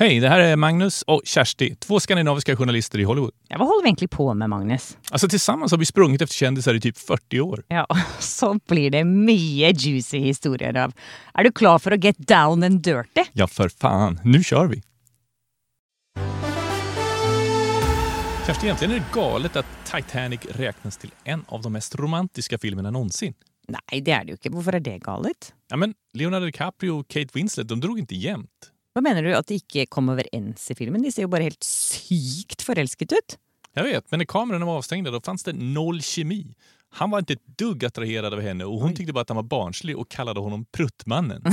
Hej, det här är Magnus och Kersti, två skandinaviska journalister i Hollywood. Ja, vad håller vi egentligen på med, Magnus? Alltså tillsammans har vi sprungit efter kändisar i typ 40 år. Ja, så blir det mycket juicy historier av. Är du klar för att get down and dirty? Ja, för fan. Nu kör vi! Kersti, egentligen är det galet att Titanic räknas till en av de mest romantiska filmerna någonsin. Nej, det är det ju inte. Varför är det galet? Ja, men Leonardo DiCaprio och Kate Winslet, de drog inte jämnt. Vad menar du? Att de inte kom överens i filmen? De ser ju bara helt sykt förälskat ut. Jag vet, men när kamerorna var avstängda då fanns det noll kemi. Han var inte ett dugg attraherad av henne och hon tyckte bara att han var barnslig och kallade honom pruttmannen.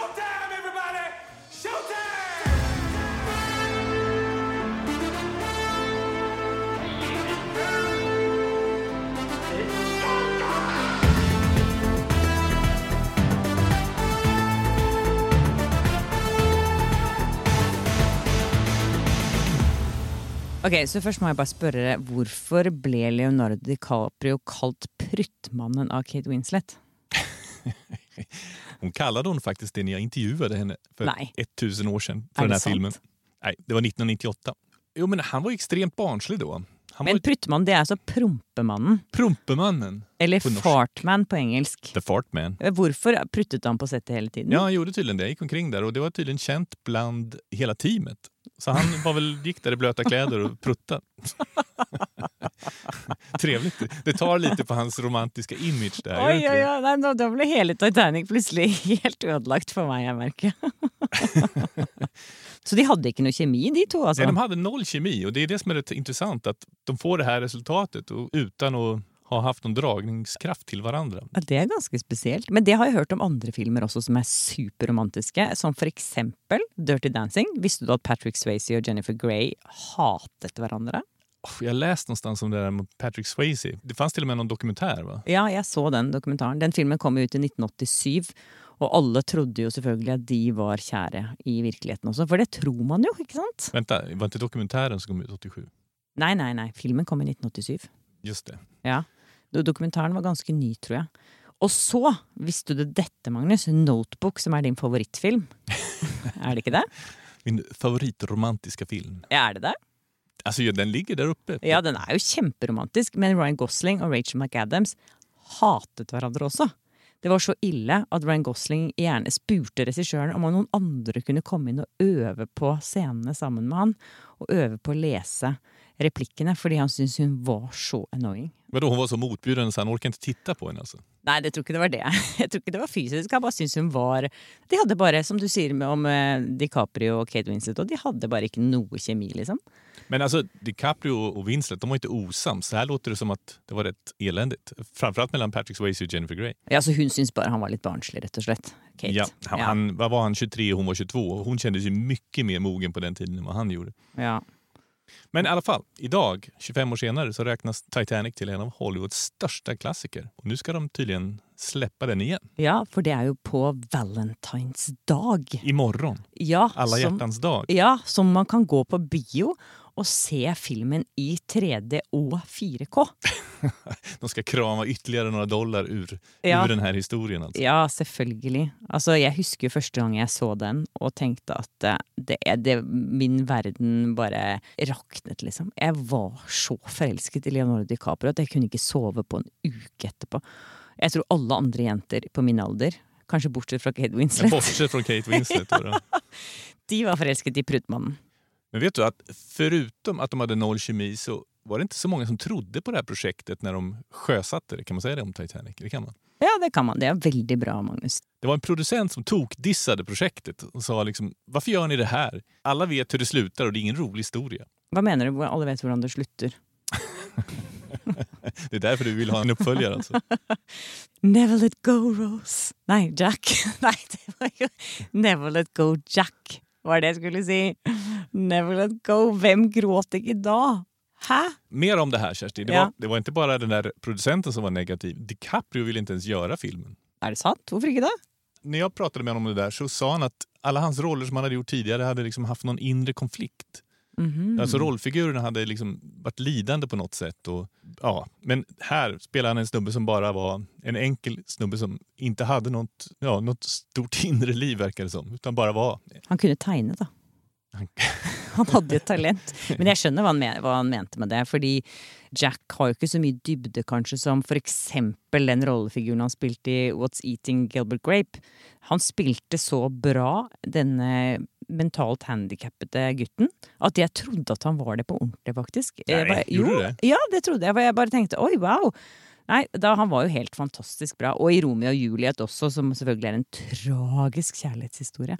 Ok, så Først må jeg bare spørre deg, hvorfor ble Leonardo DiCaprio kalt pruttmannen av Kate Winslet? Hon kallade hon faktiskt det när jag intervjuade henne för Nej. 1000 år sedan Är för den här sant? filmen. Nej, det var 1998. Jo, men han var extremt barnslig då. Han Men var pruttmann det er altså prompemannen. Prompemannen. Eller På fartman på engelsk. The Fart Man. Hvorfor pruttet han på settet hele tiden? Ja, han gjorde tydligen det. Gick omkring där och det var tydligen känt bland hela teamet. Så han var väl, gick där i blöta kläder och pruttade. Trevligt. Det tar lite på hans romantiska image där. gör det Oi, inte oi, det? oi, nei, nå, Da ble hele Titanic plutselig helt ødelagt for meg, jeg merker. Så de hadde ikke noe kjemi, de to? altså? Nej, de hade noll kemi och det är det som är rätt intressant. Att de får det här resultatet och utan att ha haft någon dragningskraft till varandra. Ja, Det er ganske spesielt. Men det har jeg hørt om andre filmer også som er superromantiske. Som for eksempel Dirty Dancing. Visste du at Patrick Swayze og Jennifer Grey hatet hverandre? Oh, Jag läste någonstans om det där med Patrick Swayze. Det fanns till och med någon dokumentär va? Ja, jeg så den dokumentaren. Den filmen kom ut i 1987. Og alle trodde jo selvfølgelig at de var kjære i virkeligheten også. For det tror man jo, ikke sant? Vänta, var inte dokumentären som kom ut 87? Nei, nei, nei. Filmen kom i 1987. Just det. Ja. Do- Dokumentaren var ganske ny, tror jeg. Og så visste du dette, Magnus. Notebook, som er din favorittfilm. er det ikke det? Min favoritromantiska film. Er det det? Alltså ja, den ligger där uppe. Ja, den er jo kjemperomantisk, men Ryan Gosling og Rachel McAdams hatet hverandre også. Det var så ille at Ryan Gosling gjerne spurte regissøren om noen andre kunne komme inn og øve på scenene sammen med han, og øve på å lese replikkene, fordi han syntes hun var så annoying. Vadå, hon var så motbjudande så han orkade inte titta på henne alltså? Nei, det tror ikke det var det. Jeg tror ikke det var fysisk. Jeg bare syntes hun var De hadde bare, som du sier med, om eh, DiCaprio og Kate Winslet, og de hadde bare ikke noe kjemi, liksom. Men alltså DiCaprio och Winslet, de var inte osams. Så här låter det som att det var rätt eländigt. Framförallt mellan Patrick Swayze och Jennifer Grey. Ja, så hun syntes bare han var litt barnslig, rett og slett. Kate. Ja, han, Han, vad var han, 23 och hon var 22. Och hon kändes ju mycket mer mogen på den tiden än vad han gjorde. ja. Men i alla fall, idag, 25 år senare, så räknas Titanic till en av Hollywoods största klassiker. Och nu ska de tydligen släppa den igen. Ja, for det er jo på Valentines dag. Imorgon. Ja, Alla som, hjärtans dag. ja, som man kan gå på bio og se filmen i 3D og 4K. De ska krama ytterligare några dollar ur, Ja. ur den här historien. Alltså. Ja, selvfølgelig. Altså, jeg husker jo første gang jeg så den og tenkte at eh, det, det, min verden bare raknet, liksom. Jeg var så forelsket i Leonardo DiCaprio at jeg kunne ikke sove på en uke etterpå. Jeg tror alle andre jenter på min alder, kanskje bortsett fra Kate Winslet, bortsett från Kate Winslet. Då. de var forelsket i pruttmannen. Men vet du att förutom att de hade noll kemi så var det inte så många som trodde på det här projektet när de sjösatte det. Kan man säga det om Titanic? Det kan man. Ja, det kan man. Det er veldig bra, Magnus. Det var en producent som tokdissade projektet och sa liksom, varför gör ni det här? Alla vet hur det slutar och det är ingen rolig historia. Hva mener du? Alle vet hvordan det slutter. Det är därför du vill ha en uppföljare alltså. Never let go Rose. Nej, Jack. Nej, det var ju Never let go Jack var det jag skulle säga. Never let go. Vem gråter idag? Hä? Mer om det här Kersti. Det, Ja. var, det var inte bara den där producenten som var negativ. DiCaprio ville inte ens göra filmen. Er det sant? Ikke det? När jag pratade med honom om det där så sa han att alla hans roller som han hade gjort tidigare hade liksom haft någon inre konflikt. Alltså rollfigurerna hade liksom varit lidande på något sätt. Och, ja. Men här spelar han en snubbe som bara var en enkel snubbe som inte hade något, ja, något stort inre liv verkar det som. Utan bara var. Han kunne tegne, da. Han- Han hadde jo talent. Men jeg skjønner hva han, men, hva han mente med det. Fordi Jack har jo ikke så mye dybde, kanskje, som for eksempel den rollefiguren han spilte i What's Eating Gilbert Grape. Han spilte så bra, denne mentalt handikappede gutten, at jeg trodde at han var det på ordentlig, faktisk. Jeg Nei, bare- gjorde du jo, det? Ja, det trodde jeg. for Jeg bare tenkte oi, wow. Nei, da, Han var jo helt fantastisk bra. Og i Romeo og Juliet også, som selvfølgelig er en tragisk kjærlighetshistorie.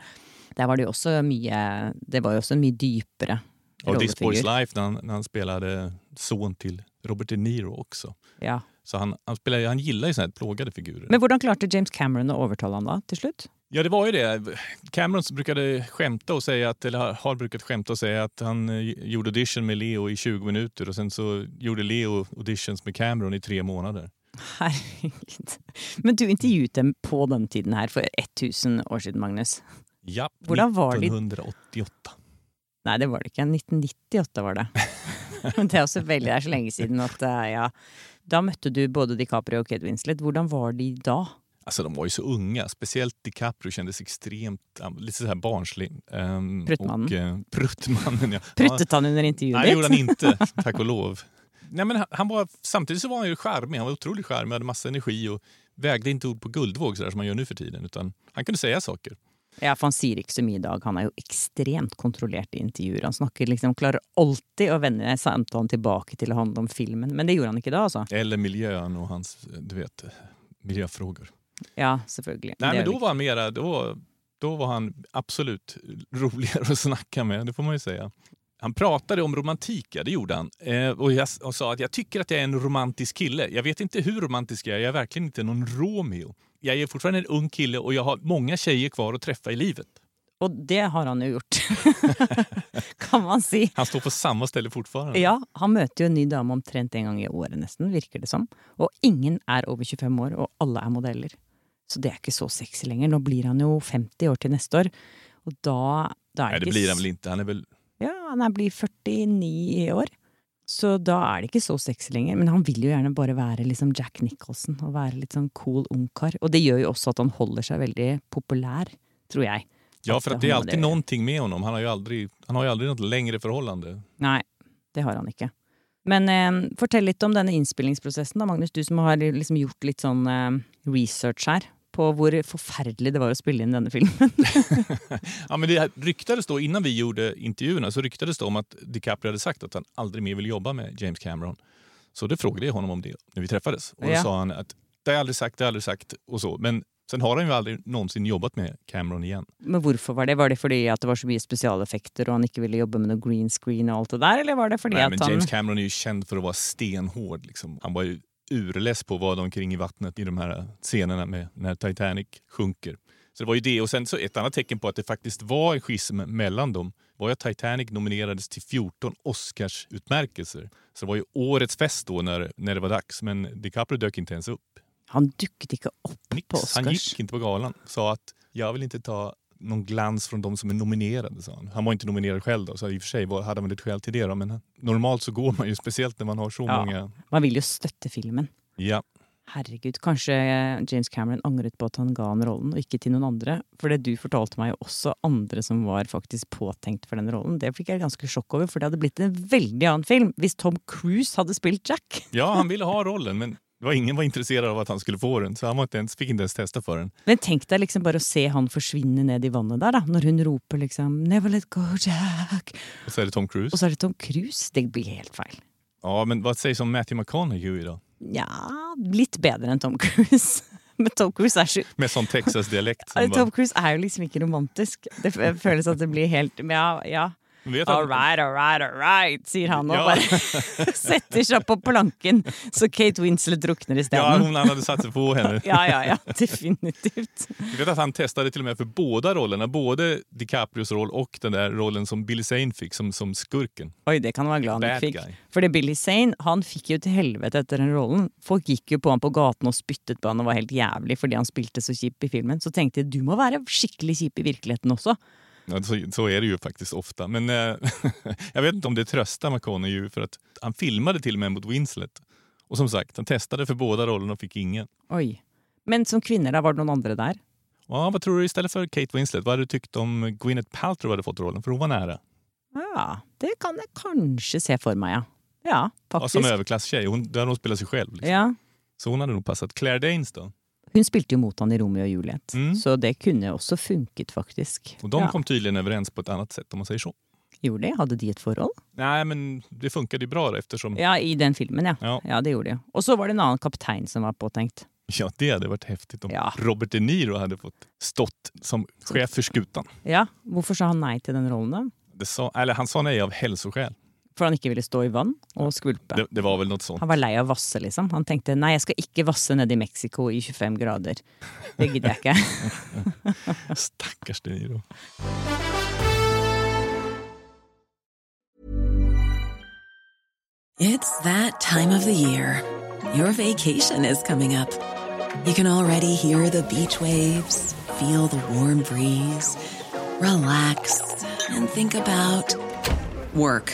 Der var det jo også mye Det var jo også en mye dypere Och This Boy's rollefigur. Life när han, han spelade son till Robert De Niro också. Ja. Så han, han, spelar, han gillar ju såna här plågade figurer. Men hvordan klarte James Cameron å overtale han da, til slutt? Ja, det var ju det. Cameron brukade skämta och säga att, eller har brukat skämta och säga att han eh, gjorde audition med Leo i 20 minuter och sen så gjorde Leo auditions med Cameron i tre månader. Herregud. Men du intervjuet dem på den tiden her, for 1000 år siden, Magnus. Ja, Hvordan var de- 1988. Nei, det var det ikke. 1998 var det. Men det er også veldig, det er så lenge siden at eh, ja. Da møtte du både DiCaprio og Kate Winslet. Hvordan var de da? Alltså de var ju så unga, speciellt DiCaprio kändes extremt, lite så här barnslig. Um, Pruttmannen. Och, eh, pruttmannen, ja. Pruttet han under intervjuet Nej, det gjorde han inte, tack och lov. Nej, men han, han var, samtidigt så var han ju charmig, han var otroligt charmig, hade massa energi och vägde inte ord på guldvåg så där som man gör nu för tiden. Utan han kunde säga saker. Ja, for han sier ikke så mye i dag. Han er jo ekstremt kontrollert i intervjuer. Han snakker liksom, klarer alltid å vende samtalen tilbake til å handle om filmen. Men det gjorde han ikke da, altså. Eller miljön och hans, du vet, miljöfrågor. Ja, selvfølgelig. Det men då var han mera, då, då var han absolut roligare att snacka med, det får man ju säga. Han pratade om romantik, ja, det gjorde han. Eh, och jag och sa att jag tycker att jag är en romantisk kille. Jag vet inte hur romantisk jag är, jag är verkligen inte någon Romeo. Jag är fortfarande en ung kille och jag har många tjejer kvar att träffa i livet. Og det har han jo gjort. kan man si. Han står på samma ställe fortfarande. Ja, han møter jo en ny dame omtrent en gang i året, nesten, virker det som. Og ingen er over 25 år, og alle er modeller. Så det er ikke så sexy lenger. Nå blir han jo 50 år til neste år. Og da, da er Nej, det det blir han väl inte. Han är väl... Ja, han blir 49 i år. Så da er det ikke så sexy lenger. Men han vil jo gjerne bare være liksom Jack Nicholson og være litt sånn cool ungkar. Og det gjør jo også at han holder seg veldig populær, tror jeg. Ja, för att det är alltid någonting med honom. Han har ju aldrig, han har ju aldrig något längre förhållande. Nei, det har han ikke. Men eh, fortell litt om denne innspillingsprosessen, da, Magnus. Du som har liksom gjort litt sånn eh, research her på hvor forferdelig det var å spille inn denne filmen. Ja, men det här ryktades då, innan vi gjorde intervjuerna, så ryktades det om att DiCaprio hade sagt att han aldrig mer vill jobba med James Cameron. Så det frågade jag honom om det när vi träffades. Och då Ja. sa han att det har jag aldrig sagt, det har jag aldrig sagt och så. Men sen har han ju aldrig någonsin jobbat med Cameron igen. Men hvorfor var det? Var det fordi at det var så mye spesialeffekter og han ikke ville jobbe med noe green screen og alt det der, eller var det fordi Nej, at men han James Cameron är ju känd för att vara stenhård. Liksom. Han var ju urless på vada omkring i vattnet i de här scenerna med när Titanic sjunker. Så det var ju det. Och sen så ett annat tecken på att det faktiskt var en schism mellan dem var ju att Titanic nominerades till 14 Oscarsutmärkelser. Så det var ju årets fest då när, när det var dags. Men DiCaprio dök inte ens upp. Han ikke opp på Nix. Han Oscars. gick inte på galan. Sa att jag vill inte ta någon glans från de som är nominerade. Sa han. han var inte nominerad själv då, så i och för sig var- hade han väl ett skäl till det. Då, men normalt så går man ju, speciellt när man har så Ja. många... Man vil jo støtte filmen. Ja, Herregud, kanskje James Cameron angret på at han ga han rollen, og ikke til noen andre. For det du fortalte meg jo også andre som var faktisk påtenkt for den rollen. Det fikk jeg ganske sjokk over, for det hadde blitt en veldig annen film hvis Tom Cruise hadde spilt Jack. ja, han ville ha rollen men det var ingen var intresserad av att han skulle få den. Så han var inte ens, fick inte ens testa för den. Men tenk deg liksom bare å se han forsvinne ned i vannet der, da. Når hun roper liksom 'Never let go, Jack'. Och så är det Tom Cruise. Og så er det Tom Cruise. Det blir helt feil. Ja, men vad sägs om Matthew McConaughey då? Ja, litt bedre enn Tom Cruise. Men Tom Cruise er så Med sån Texas-dialekt. som Tom bara, Cruise er jo liksom ikke romantisk. Det f- føles at det blir helt men Ja, ja. All right, all right, all right, sier han og Ja. bare setter seg på planken så Kate Winslet drukner Ja, isteden. hon, hade satt sig på henne. Ja, ja, ja, definitivt. Jag vet att han testade till och med för båda rollerna, både DiCaprios roll och den där rollen som Billy Zane fick som, som skurken. Oi, det kan være glad han fikk. guy. Fordi Billy Zane han fikk jo til helvete etter den rollen. Folk gikk jo på han på gaten og spyttet på han og var helt jævlig fordi han spilte så kjip i filmen. Så tenkte jeg du må være skikkelig kjip i virkeligheten også. Ja, så, så är det ju faktiskt ofta. Men eh, jag vet inte om det tröstar McConaughey för att han filmade till och med mot Winslet. Och som sagt, han testade för båda rollerna och fick ingen. Oi. Men som kvinner, da, var det noen andre der? Ja, vad tror du istället för Kate Winslet? Vad hade du tyckt om Gwyneth Paltrow hade fått rollen? För hon var nära. Ja, det kan jeg kanskje se for meg, ja. Ja, Ja, faktisk. som överklasstjej. Hon, där hon spelar sig själv. Liksom. Ja. Så hon hade nog passat. Claire Danes då? Hun spilte jo mot han i Romeo og Juliet, Mm. så det kunne også funket, faktisk. Och de ja. kom tydligen överens på ett annat sätt om man säger så. Gjorde det? Hadde de et forhold? Nej, men det funkade ju bra då, eftersom Ja, i den filmen, ja. Ja. Ja, det gjorde de. Og så var det en annen kaptein som var påtenkt. Ja, det hade varit häftigt om Ja. Robert De Niro hade fått stått som chef för skutan. Ja, Hvorfor sa han nei til den rollen, sa, eller han sa nej av hälsoskäl. For han ikke ville stå i vann og skvulpe. Det, det var väl något sånt. Han var lei av vasse, liksom. Han tenkte nei, jeg skal ikke vasse nede i Mexico i 25 grader. Det gidder jeg ikke. Stackars De Niro. It's that time of the year. Your vacation is coming up. You can already hear the beach waves, feel the warm breeze, relax, and think about work.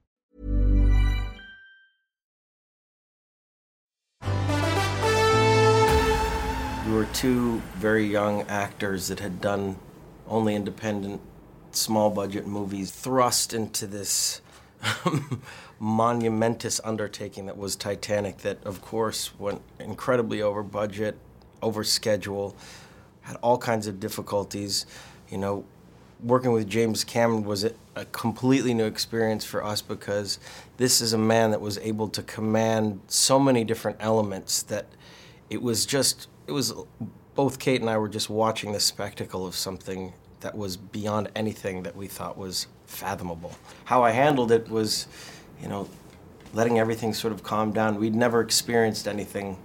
Were two very young actors that had done only independent, small budget movies, thrust into this um, monumentous undertaking that was Titanic, that of course went incredibly over budget, over schedule, had all kinds of difficulties. You know, working with James Cameron was a completely new experience for us because this is a man that was able to command so many different elements that it was just it was both Kate and I were just watching the spectacle of something that was beyond anything that we thought was fathomable. How I handled it was, you know, letting everything sort of calm down. We'd never experienced anything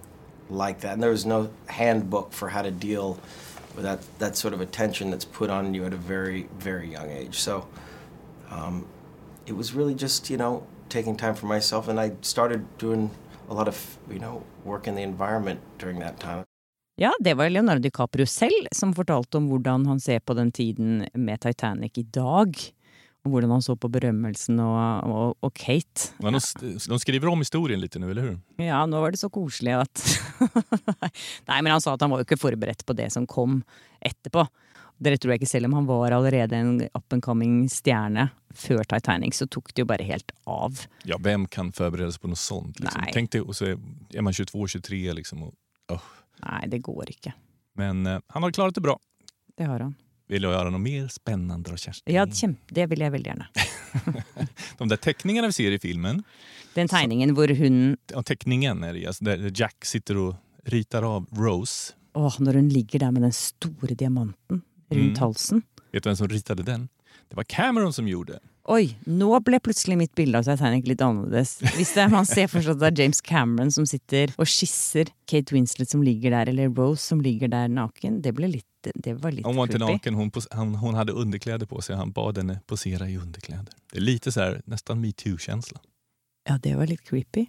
like that, and there was no handbook for how to deal with that that sort of attention that's put on you at a very very young age. So um, it was really just you know taking time for myself, and I started doing a lot of you know work in the environment during that time. Ja, det var Leonardo DiCaprio selv som fortalte om hvordan han ser på den tiden med Titanic i dag. Og hvordan han så på berømmelsen og, og, og Kate. Ja, de, de skriver om historien lite nu, eller hur? Ja, nå var det så koselig at Nei, men han sa at han var jo ikke forberedt på det som kom etterpå. Dere tror jeg ikke Selv om han var allerede en up and coming stjerne før Titanic, så tok det jo bare helt av. Ja, vem kan förbereda sig på något sånt? Liksom? Nej. Tänk dig, och så är, man 22, 23 liksom. Och, oh. Nei, det går ikke. Men eh, han har klarat det bra. Det har han. Vill du göra något mer spännande då, Kerstin? Ja, det vil jeg veldig gjerne. De där teckningarna vi ser i filmen, Den tegningen hvor hun ja, teckningen är det, alltså där Jack sitter och ritar av Rose. Åh, når hun ligger der med den store diamanten rundt Mm. halsen. Vet du vem som ritade den? Det var Cameron som gjorde. Oi, nå ble plutselig mitt bilde av Titanic litt annerledes. Hvis det, man ser for seg at det er James Cameron som sitter og skisser Kate Winslet som ligger der, eller Rose som ligger der naken, det, ble litt, det var litt Hon var inte naken, hon, han, hon hade underkläder på sig. Han bad henne posera i underkläder. Det är lite så här, nästan metoo-känsla. Ja, det var litt creepy.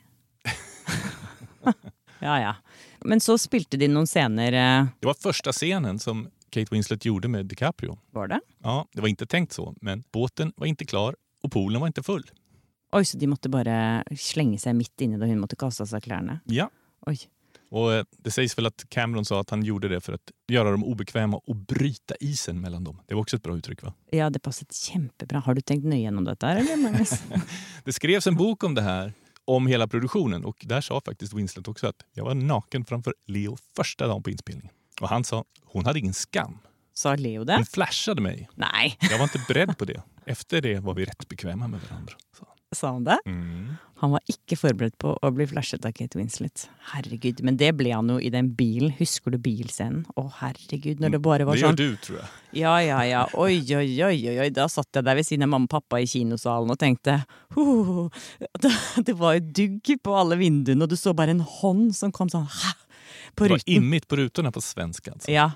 ja, ja. Men så spilte de noen scener eh, Det var första scenen som Kate Winslet gjorde med DiCaprio. Var det? Ja, det var inte tänkt så, men båten var inte klar och poolen var inte full. Oi, så de måtte bare slenge seg midt inni da hun måtte kaste av seg klærne? Ja, Oi. och eh, det sägs väl att Cameron sa att han gjorde det för att göra dem obekväma och bryta isen mellan dem. Det var också ett bra uttryck va? Ja, det passet kjempebra. Har du tenkt nøye gjennom dette her, eller, Magnus? Det skrevs en bok om det här, om hela produktionen och där sa faktiskt Winslet också att jag var naken framför Leo första dagen på inspelningen. Och han sa, hon hade ingen skam. Sa Leo det? Hon flashade mig. Nei, Jag var inte beredd på det. Efter det var vi rätt bekväma med varandra. sa han. sa han det? Mm. Han var ikke forberedt på å bli flashet av Kate Winslet. Herregud, Men det ble han jo i den bilen. Husker du bilscenen? Å, herregud, når det bare var Det gör sånn du tror jag. Ja, ja, ja. Oi, oi, oi, oi, oi. Da satt jeg der ved siden av mamma og pappa i kinosalen og tenkte «Ho, Det var jo dugg på alle vinduene, og du så bare en hånd som kom sånn hæ, på Det var ruten. immigt på rutorna på svenska. Alltså. Ja.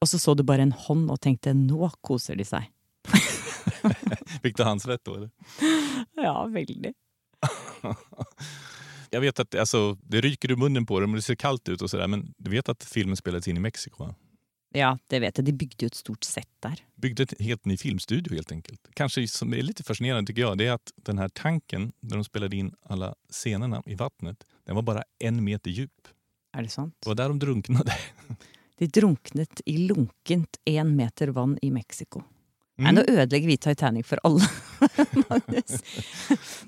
Og så så du bare en hånd og tenkte nå koser de seg. Fick du hans rätt då? Eller? Ja, veldig. Jag vet att alltså, det ryker ur munnen på dem och det ser kallt ut och sådär. Men du vet att filmen spelades in i Mexiko? Va? Ja, det vet jeg. De bygde jo et stort sett der. Byggde ett helt ny filmstudio helt enkelt. Kanske som är lite fascinerande tycker jag, det är att den här tanken där de spelade in alla scenerna i vattnet, den var bara en meter djup. Er det sant? Det var där de drunknade. De drunknet i lunkent én meter vann i Mexico. Nei, Mm. nå ødelegger vi Titanic for alle, Magnus.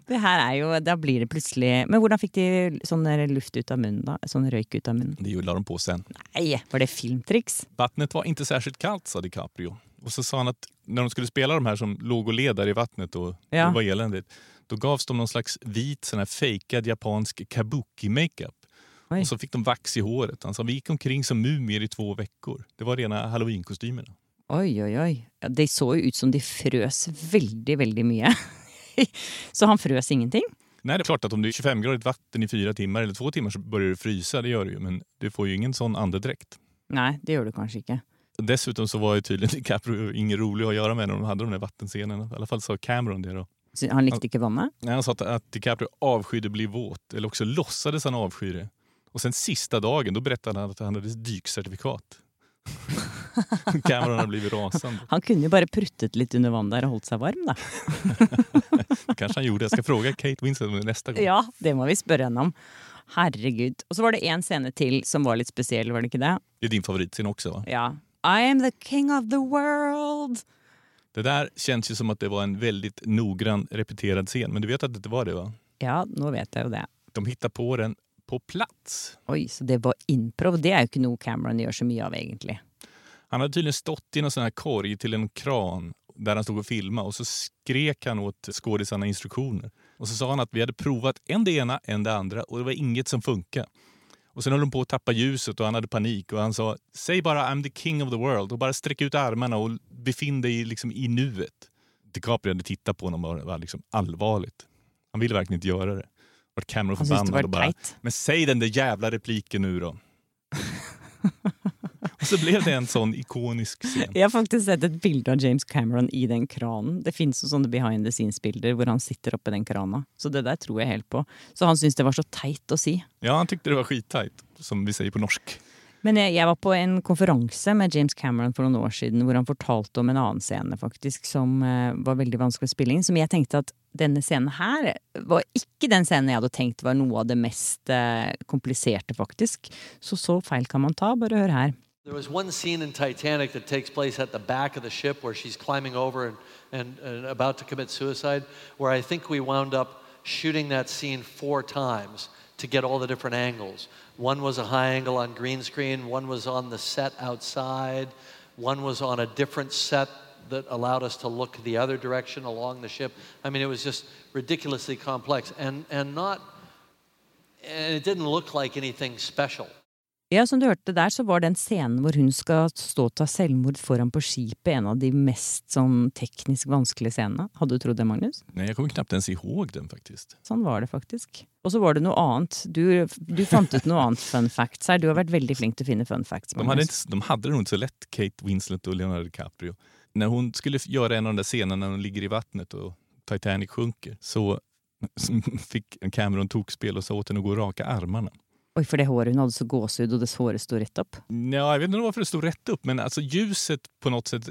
Det her er jo, Da blir det plutselig Men hvordan fikk de sånn luft ut av munnen, da? Sånn røyk ut av munnen? Det la de på sen. Nei, var det filmtriks? Vattnet var inte särskilt kallt, sa DiCaprio. Och så sa han att när de skulle spela de här som låg och led där i vattnet och Ja. det var eländigt, då gavs de någon slags vit sån här fejkad japansk kabuki-makeup. Oj. Och så fick de vax i håret. Sa vi gick omkring som mumier i två veckor. Det var rena halloween-kostymerna. Oi, oi, oi. Ja, de så jo ut som de frøs veldig, veldig mye. Så han frøs ingenting? Nej, det är klart att om det är 25-gradigt vatten i fyra timmar eller två timmar så börjar det frysa, det gör det ju. Men du får ju ingen sån andedräkt. Nei, det gjør du kanskje ikke. Dessutom så var ju tydligen DiCaprio ingen rolig att göra med när de hade de där vattenscenerna. I alla fall sa Cameron det då. Så han likte ikke vannet? Nej, Han sa att, att DiCaprio avskydde bli våt, eller också låtsades han avsky det. Och sen sista dagen, då berättade han att han hade dykcertifikat. Cameron hade blivit rasande. Han kunne jo bare pruttet litt under der og holdt seg varm, da. kanske han gjorde. Jag ska fråga Kate Winslet nästa gång. Ja, det må vi spørre henne om. Herregud. Og så var det én scene til som var litt spesiell, var det ikke det? Det är din favoritscen också va? Ja. I am the king of the world! Det där känns ju som att det var en väldigt noggrann repeterad scen. Men du vet att det inte var det va? Ja, nå vet jeg jo det. De hittar på den på plats. Oi, så det var improv. Det er jo ikke noe Cameron gjør så mye av, egentlig. Han hade tydligen stått i någon sån här korg till en kran där han stod och filmade och så skrek han åt skådisarna instruktioner. Och så sa han att vi hade provat en det ena, en det andra och det var inget som funkade. Och sen höll de på att tappa ljuset och han hade panik och han sa säg bara I'm the king of the world och bara sträck ut armarna och befinn dig liksom i nuet. DiCaprio hade tittat på honom och var liksom allvarligt. Han ville verkligen inte göra det. Vart Cameron förbannad och bara men säg den där jävla repliken nu då. och så blev det en sån ikonisk scen. Jeg har faktisk sett et bilde av James Cameron i den kranen. Det finnes jo sånne behind the scenes-bilder hvor han sitter oppi den krana. Så det der tror jeg helt på. Så han syntes det var så teit å si. Ja, han tyckte det var skittajt, som vi säger på norsk. Men jeg, var på en konferanse med James Cameron for noen år siden hvor han fortalte om en annen scene faktisk som eh, var veldig vanskelig å spille inn. Som jeg tenkte at denne scenen her var ikke den scenen jeg hadde tenkt var noe av det mest eh, komplicerade kompliserte, faktisk. Så så feil kan man ta. Bare hør her. There was one scene in Titanic that takes place at the back of the ship where she's climbing over and, and, and about to commit suicide, where I think we wound up shooting that scene four times to get all the different angles. One was a high angle on green screen, one was on the set outside, one was on a different set that allowed us to look the other direction along the ship. I mean, it was just ridiculously complex and, and not, and it didn't look like anything special. Ja, som du hørte der, så var den scenen hvor hun skal stå og ta selvmord foran på skipet, en av de mest sånn teknisk vanskelige scenene. Hadde du trodd det, Magnus? Nej, jag kommer knappt ens ihåg den faktiskt. Sånn var det faktisk. Og så var det noe annet. Du, du fant ut noe annet fun facts her. Du har vært veldig flink til å finne fun facts. De hade, Magnus. inte, de hade det nog inte så lätt, Kate Winslet och Leonardo DiCaprio. När hon skulle göra en av de där scenerna när hon ligger i vattnet och Titanic sjunker så fick Cameron tokspel och sa åt henne att gå och raka armarna. Oj, för det håret, hon hade så gåshud och dess håret stod rätt upp. Ja, jag vet inte varför det stod rätt upp, men alltså ljuset på något sätt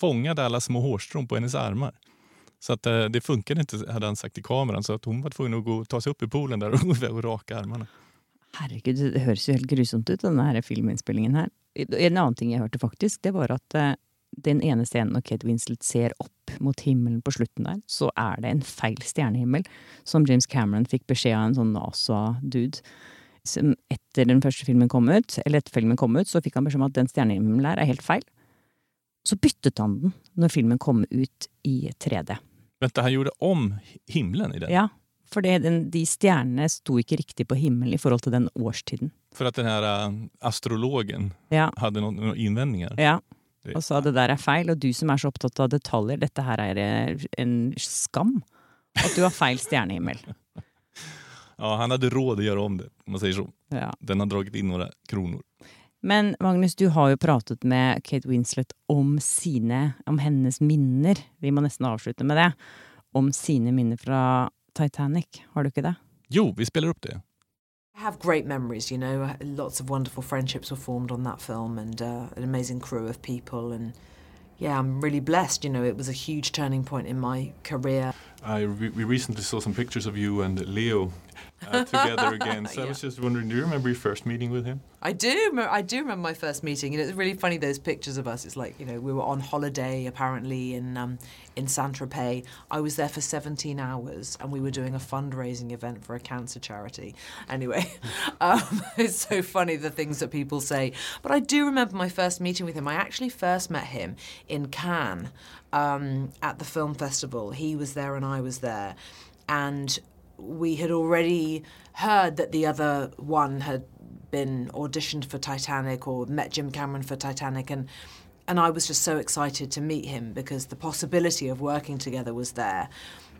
fångade alla små hårstrån på hennes armar. Så att eh, det funkade inte, hade han sagt i kameran. Så att hon var tvungen att gå, ta sig upp i poolen där och, och raka armarna. Herregud, det hörs ju helt grusomt ut, den här filminspelningen här. En annan ting jag hörde faktiskt, det var att eh, den ene scenen når Kate Winslet ser opp mot himmelen på slutten der, så er det en feil stjernehimmel som James Cameron fikk beskjed av en sånn NASA-dude. Etter den første filmen kom ut, eller etter filmen kom ut, så fikk han beskjed om at den stjernehimmelen der er helt feil. Så byttet han den når filmen kom ut i 3D. Vänta, han gjorde om himlen i den? Ja, for det, den, de stjernene sto ikke riktig på himmelen i forhold til den årstiden. För att den här uh, astrologen Ja. hade någon, några invändningar? Ja. Og sa det der er feil, og du som er så opptatt av detaljer, dette her er eh, en skam. At du har feil stjernehimmel. Ja, han hade råd att göra om det, om man säger så. Ja. Den har dragit in några kronor. Men Magnus, du har jo pratet med Kate Winslet om sine, om hennes minner. Vi må nesten avslutte med det. Om sine minner fra Titanic. Har du ikke det? Jo, vi spelar upp det. I have great memories, you know. Lots of wonderful friendships were formed on that film and uh, an amazing crew of people. And yeah, I'm really blessed. You know, it was a huge turning point in my career. I re- we recently saw some pictures of you and Leo uh, together again. So I was just wondering, do you remember your first meeting with him? I do. I do remember my first meeting, and it's really funny those pictures of us. It's like you know we were on holiday apparently in um, in Saint Tropez. I was there for 17 hours, and we were doing a fundraising event for a cancer charity. Anyway, um, it's so funny the things that people say. But I do remember my first meeting with him. I actually first met him in Cannes um, at the film festival. He was there, and I was there, and we had already heard that the other one had been auditioned for Titanic or met Jim Cameron for Titanic and and I was just so excited to meet him because the possibility of working together was there.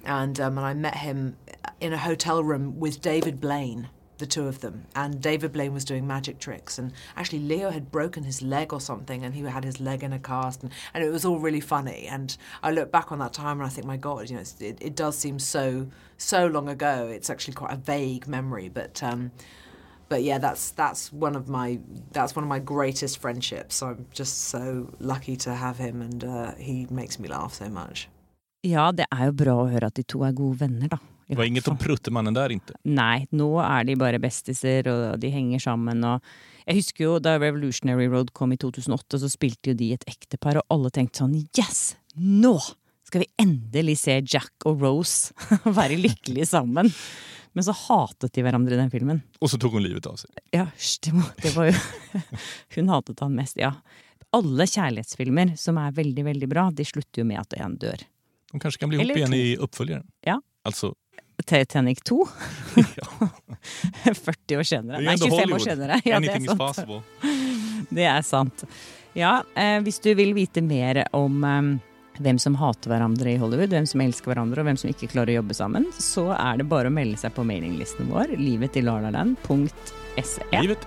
And um, and I met him in a hotel room with David Blaine, the two of them. And David Blaine was doing magic tricks. And actually, Leo had broken his leg or something, and he had his leg in a cast. And, and it was all really funny. And I look back on that time and I think, my God, you know, it, it does seem so so long ago. It's actually quite a vague memory, but. Um, but yeah, that's that's one of my that's one of my greatest friendships. I'm just so lucky to have him, and uh, he makes me laugh so much. Ja, det er jo bra å høre at de to er gode venner, da. Det var inget om Pruttemannen där inte. Nei, nå er de bare bestiser, og de henger sammen. Og jeg husker jo da Revolutionary Road kom i 2008, så spilte jo de et ektepar, og alle tenkte sånn Yes! Nå skal vi endelig se Jack og Rose være lykkelige sammen. Men så hatet de hverandre i den filmen. Och så tog hon livet av sig. Ja, det, var jo Hun hatet han mest, ja. Alle kjærlighetsfilmer som er veldig, veldig bra, de slutter jo med at en dør. De kanske kan bli ihop igen i uppföljaren. Ja. Alltså, Titanic 2. 40 år senere. är Nei, ändå 25 år senere. Ja, det Anything is possible. Det er sant. Ja, eh, hvis du vil vite mer om eh, hvem som hater hverandre i Hollywood, hvem som elsker hverandre og hvem som ikke klarer å jobbe sammen, så er det bare å melde seg på mailinglisten vår, livet i lalaland.se. Livet